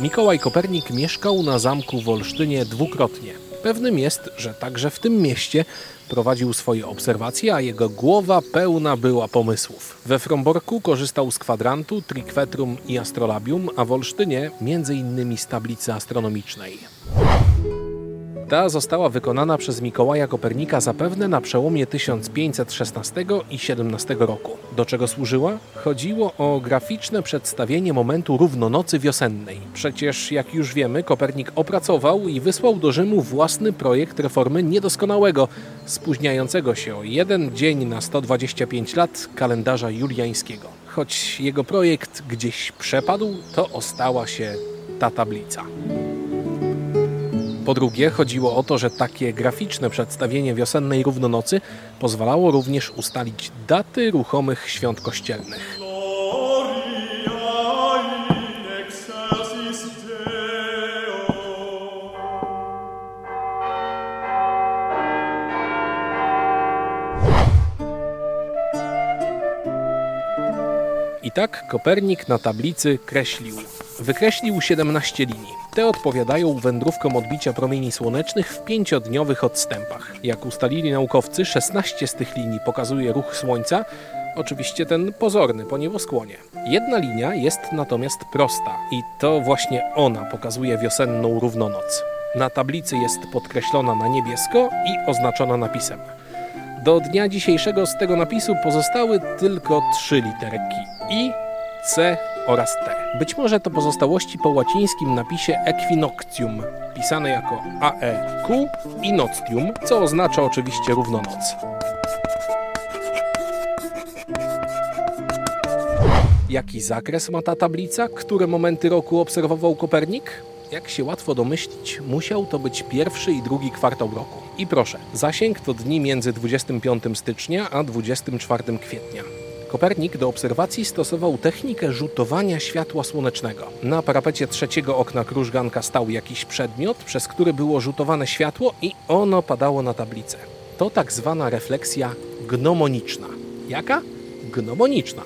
Mikołaj Kopernik mieszkał na zamku w Olsztynie dwukrotnie. Pewnym jest, że także w tym mieście prowadził swoje obserwacje, a jego głowa pełna była pomysłów. We Fromborku korzystał z kwadrantu, trikwetrum i astrolabium, a w Olsztynie między innymi z tablicy astronomicznej. Ta została wykonana przez Mikołaja Kopernika zapewne na przełomie 1516 i 17 roku. Do czego służyła? Chodziło o graficzne przedstawienie momentu równonocy wiosennej. Przecież, jak już wiemy, Kopernik opracował i wysłał do Rzymu własny projekt reformy niedoskonałego, spóźniającego się o jeden dzień na 125 lat kalendarza juliańskiego. Choć jego projekt gdzieś przepadł, to ostała się ta tablica. Po drugie, chodziło o to, że takie graficzne przedstawienie wiosennej równonocy pozwalało również ustalić daty ruchomych świąt kościelnych. I tak Kopernik na tablicy kreślił. Wykreślił 17 linii. Te odpowiadają wędrówkom odbicia promieni słonecznych w pięciodniowych odstępach. Jak ustalili naukowcy, 16 z tych linii pokazuje ruch Słońca, oczywiście ten pozorny po nieboskłonie. Jedna linia jest natomiast prosta i to właśnie ona pokazuje wiosenną równonoc. Na tablicy jest podkreślona na niebiesko i oznaczona napisem. Do dnia dzisiejszego z tego napisu pozostały tylko trzy literki I, C oraz T. Być może to pozostałości po łacińskim napisie equinoctium, pisane jako AEQ i noctium, co oznacza oczywiście równonoc. Jaki zakres ma ta tablica? Które momenty roku obserwował Kopernik? Jak się łatwo domyślić, musiał to być pierwszy i drugi kwartał roku. I proszę, zasięg to dni między 25 stycznia a 24 kwietnia. Kopernik do obserwacji stosował technikę rzutowania światła słonecznego. Na parapecie trzeciego okna krużganka stał jakiś przedmiot, przez który było rzutowane światło i ono padało na tablicę. To tak zwana refleksja gnomoniczna. Jaka? Gnomoniczna.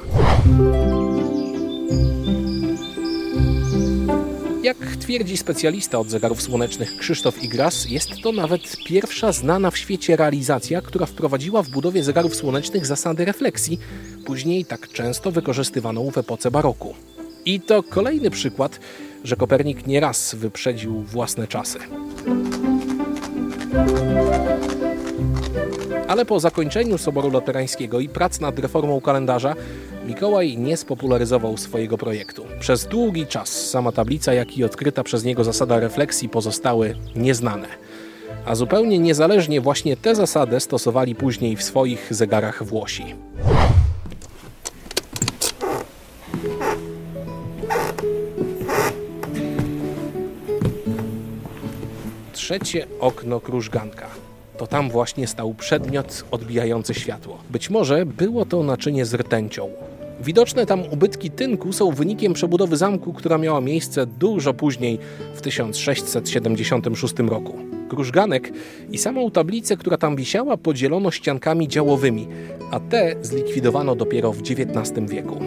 Jak twierdzi specjalista od zegarów słonecznych Krzysztof Igras, jest to nawet pierwsza znana w świecie realizacja, która wprowadziła w budowie zegarów słonecznych zasady refleksji, później tak często wykorzystywaną w epoce baroku. I to kolejny przykład, że Kopernik nieraz wyprzedził własne czasy. Ale po zakończeniu Soboru Laterańskiego i prac nad reformą kalendarza, Mikołaj nie spopularyzował swojego projektu. Przez długi czas sama tablica, jak i odkryta przez niego zasada refleksji pozostały nieznane. A zupełnie niezależnie właśnie tę zasadę stosowali później w swoich zegarach Włosi. Trzecie okno krużganka to tam właśnie stał przedmiot odbijający światło. Być może było to naczynie z rtęcią. Widoczne tam ubytki tynku są wynikiem przebudowy zamku, która miała miejsce dużo później, w 1676 roku. Krużganek i samą tablicę, która tam wisiała, podzielono ściankami działowymi, a te zlikwidowano dopiero w XIX wieku.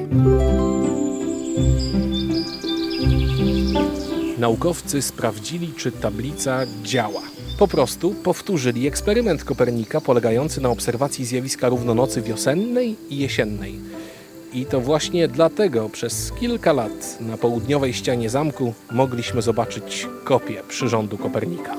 Naukowcy sprawdzili, czy tablica działa. Po prostu powtórzyli eksperyment Kopernika polegający na obserwacji zjawiska równonocy wiosennej i jesiennej. I to właśnie dlatego przez kilka lat na południowej ścianie zamku mogliśmy zobaczyć kopię przyrządu Kopernika.